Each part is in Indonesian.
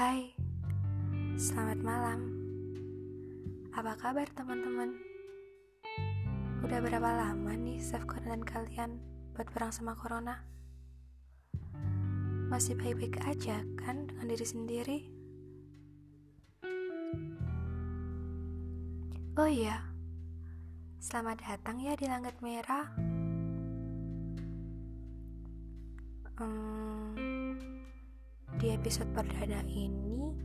Hai, selamat malam. Apa kabar teman-teman? Udah berapa lama nih self dan kalian buat perang sama corona? Masih baik-baik aja kan dengan diri sendiri? Oh iya, selamat datang ya di langit merah. Hmm, di episode perdana ini,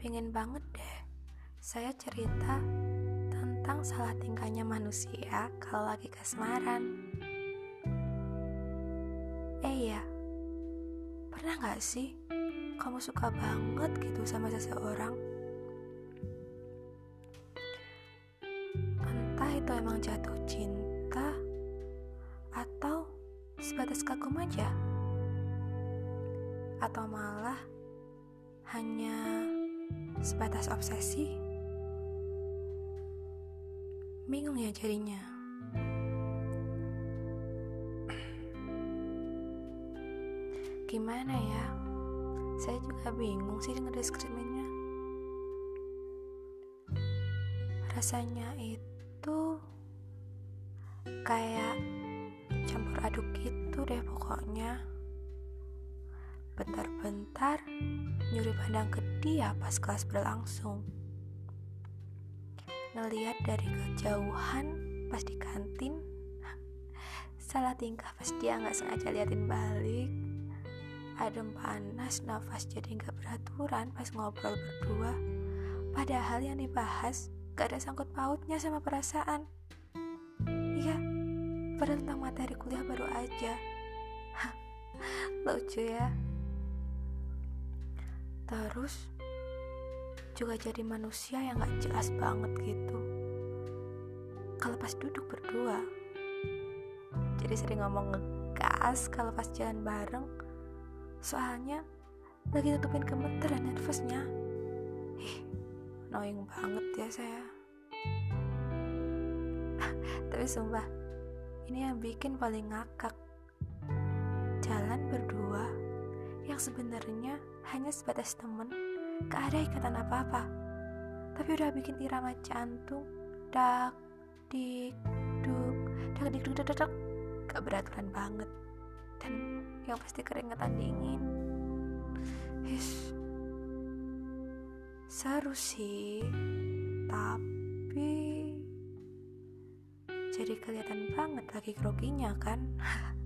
pengen banget deh saya cerita tentang salah tingkahnya manusia kalau lagi kasmaran. Eh ya, pernah gak sih kamu suka banget gitu sama seseorang? Entah itu emang jatuh cinta atau sebatas kagum aja, atau malah hanya sebatas obsesi? Bingung ya jadinya. Gimana ya? Saya juga bingung sih dengan deskripsinya. Rasanya itu kayak campur aduk gitu deh pokoknya bentar-bentar nyuri pandang ke dia pas kelas berlangsung. Ngeliat dari kejauhan pas di kantin. Salah tingkah pas dia nggak sengaja liatin balik. Adem panas nafas jadi nggak beraturan pas ngobrol berdua. Padahal yang dibahas gak ada sangkut pautnya sama perasaan. Iya padahal tentang materi kuliah baru aja. Lucu ya terus juga jadi manusia yang gak jelas banget gitu. Kalau pas duduk berdua. Jadi sering ngomong ngegas kalau pas jalan bareng. Soalnya lagi tutupin gemeter dan nervousnya. Ih annoying banget ya saya. Tapi sumpah ini yang bikin paling ngakak. Jalan berdua yang sebenarnya hanya sebatas temen gak ada ikatan apa-apa. Tapi udah bikin irama jantung dak dik duk dak dik duk dak dak gak beraturan banget. Dan yang pasti keringetan dingin. Hish. seru sih. Tapi jadi kelihatan banget lagi groginya kan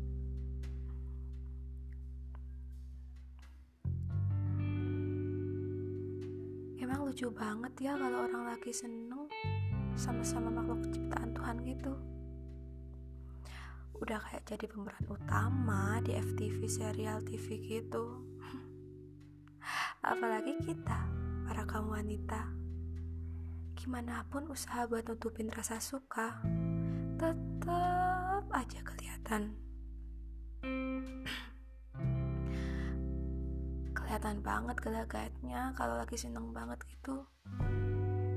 Emang lucu banget ya kalau orang lagi seneng sama-sama makhluk ciptaan Tuhan gitu. Udah kayak jadi pemeran utama di FTV serial TV gitu. Apalagi kita, para kaum wanita. Gimana pun usaha buat nutupin rasa suka, tetap aja kelihatan. Kelihatan banget gelagatnya kalau lagi seneng banget gitu.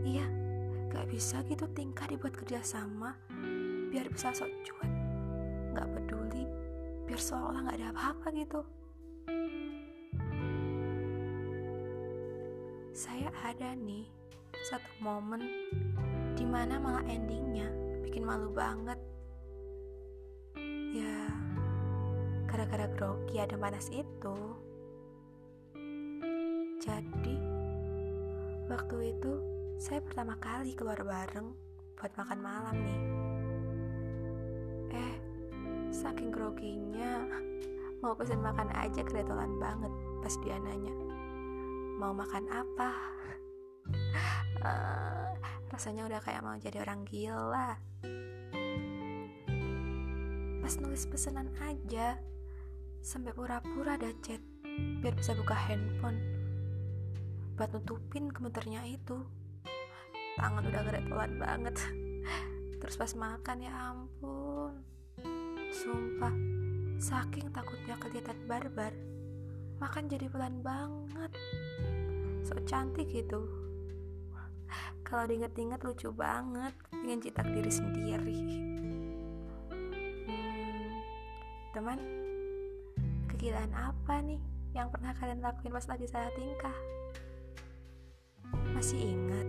Iya gak bisa gitu tingkah dibuat kerjasama biar bisa sok cuek gak peduli biar seolah gak ada apa-apa gitu. Saya ada nih satu momen di mana malah endingnya bikin malu banget. Ya gara-gara grogi ada panas itu jadi, waktu itu saya pertama kali keluar bareng buat makan malam nih. Eh, saking groginya, mau pesen makan aja keretolan banget pas dia nanya, mau makan apa? uh, rasanya udah kayak mau jadi orang gila. Pas nulis pesanan aja, sampai pura-pura ada chat biar bisa buka handphone buat nutupin gemeternya itu. Tangan udah geretolan banget. Terus pas makan ya ampun. Sumpah saking takutnya kelihatan barbar makan jadi pelan banget. So cantik gitu. Kalau diinget-inget lucu banget ingin citak diri sendiri. Hmm, teman kegilaan apa nih yang pernah kalian lakuin pas lagi salah tingkah masih ingat